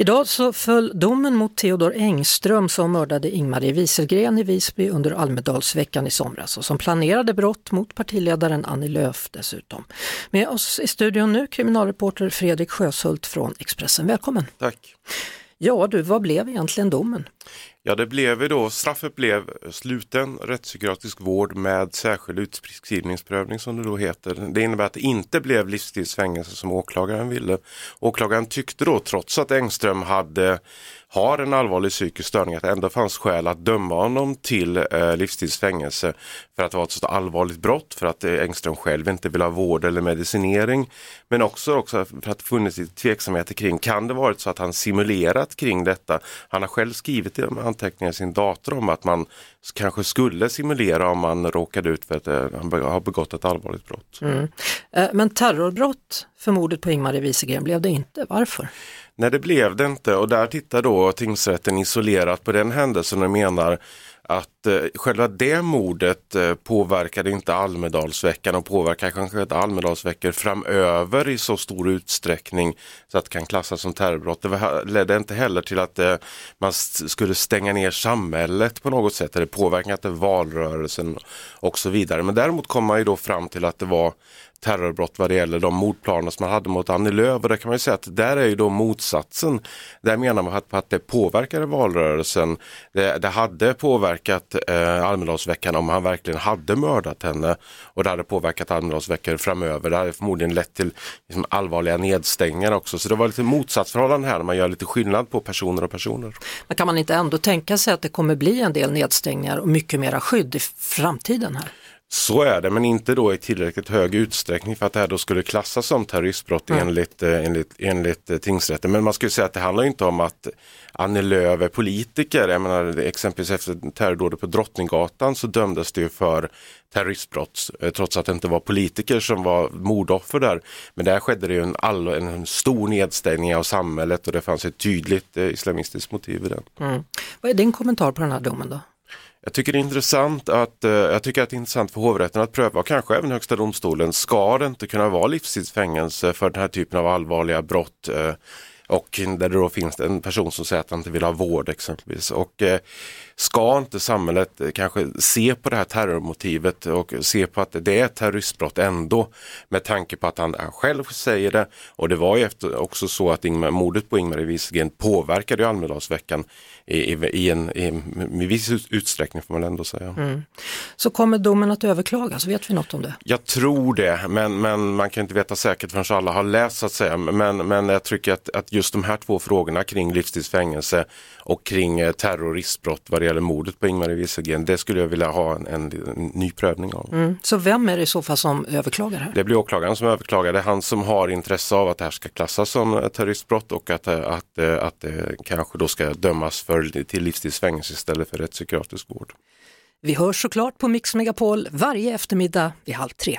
Idag så föll domen mot Theodor Engström som mördade Ingmarie Wieselgren i Visby under Almedalsveckan i somras och som planerade brott mot partiledaren Annie Lööf dessutom. Med oss i studion nu kriminalreporter Fredrik Sjöshult från Expressen. Välkommen! Tack. Ja du, vad blev egentligen domen? Ja, det blev ju då, straffet blev sluten rättspsykiatrisk vård med särskild utskrivningsprövning som det då heter. Det innebär att det inte blev livstidsfängelse som åklagaren ville. Åklagaren tyckte då, trots att Engström hade har en allvarlig psykisk störning att det ändå fanns skäl att döma honom till eh, livstidsfängelse för att det var ett så allvarligt brott, för att eh, Engström själv inte vill ha vård eller medicinering. Men också, också för att det funnits tveksamheter kring, kan det varit så att han simulerat kring detta? Han har själv skrivit i de anteckningar i sin dator om att man kanske skulle simulera om man råkade ut för att eh, han har begått ett allvarligt brott. Mm. Eh, men terrorbrott för mordet på Ingmarie Wieselgren blev det inte. Varför? Nej det blev det inte och där tittar då tingsrätten isolerat på den händelsen och menar att eh, själva det mordet eh, påverkade inte Almedalsveckan och påverkar kanske inte Almedalsveckor framöver i så stor utsträckning så att det kan klassas som terrorbrott. Det ledde inte heller till att eh, man skulle stänga ner samhället på något sätt eller påverka inte valrörelsen och så vidare. Men däremot kom man ju då fram till att det var terrorbrott vad det gäller de mordplaner som man hade mot Annie Lööf och där kan man ju säga att där är ju då motsatsen. Där menar man att, att det påverkade valrörelsen. Det, det hade påverkat eh, Almedalsveckan om han verkligen hade mördat henne och det hade påverkat Almedalsveckor framöver. Det hade förmodligen lett till liksom, allvarliga nedstängningar också. Så det var lite motsatsförhållande här när man gör lite skillnad på personer och personer. Men kan man inte ändå tänka sig att det kommer bli en del nedstängningar och mycket mera skydd i framtiden här? Så är det, men inte då i tillräckligt hög utsträckning för att det här då skulle klassas som terroristbrott mm. enligt, enligt, enligt eh, tingsrätten. Men man skulle säga att det handlar inte om att Annie Lööf är politiker. Jag menar, exempelvis efter terrordådet på Drottninggatan så dömdes det ju för terroristbrott eh, trots att det inte var politiker som var mordoffer där. Men där skedde det ju en, all, en stor nedstängning av samhället och det fanns ett tydligt islamistiskt motiv i den. Mm. Vad är din kommentar på den här domen då? Jag tycker det är intressant att, eh, jag tycker att det är intressant för hovrätten att pröva, och kanske även Högsta domstolen, ska det inte kunna vara livstidsfängelse för den här typen av allvarliga brott? Eh, och där det då finns en person som säger att han inte vill ha vård exempelvis. Och eh, ska inte samhället eh, kanske se på det här terrormotivet och se på att det är ett terroristbrott ändå med tanke på att han, själv säger det och det var ju efter, också så att Ingmar, mordet på Ingmar Wieselgren påverkade ju Almedalsveckan i, i, i, en, i, i viss utsträckning får man ändå säga. Mm. Så kommer domen att överklagas, vet vi något om det? Jag tror det, men, men man kan inte veta säkert förrän alla har läst så att säga. Men, men jag tycker att, att just de här två frågorna kring livstidsfängelse och kring eh, terroristbrott vad det gäller mordet på Ingmarie Wieselgren, det skulle jag vilja ha en, en, en ny prövning av. Mm. Så vem är det i så fall som överklagar här? Det blir åklagaren som överklagar, det är han som har intresse av att det här ska klassas som eh, terroristbrott och att, eh, att, att, att det kanske då ska dömas för, till livstidsfängelse istället för rättspsykiatrisk vård. Vi hörs såklart på Mix Megapol varje eftermiddag vid halv tre.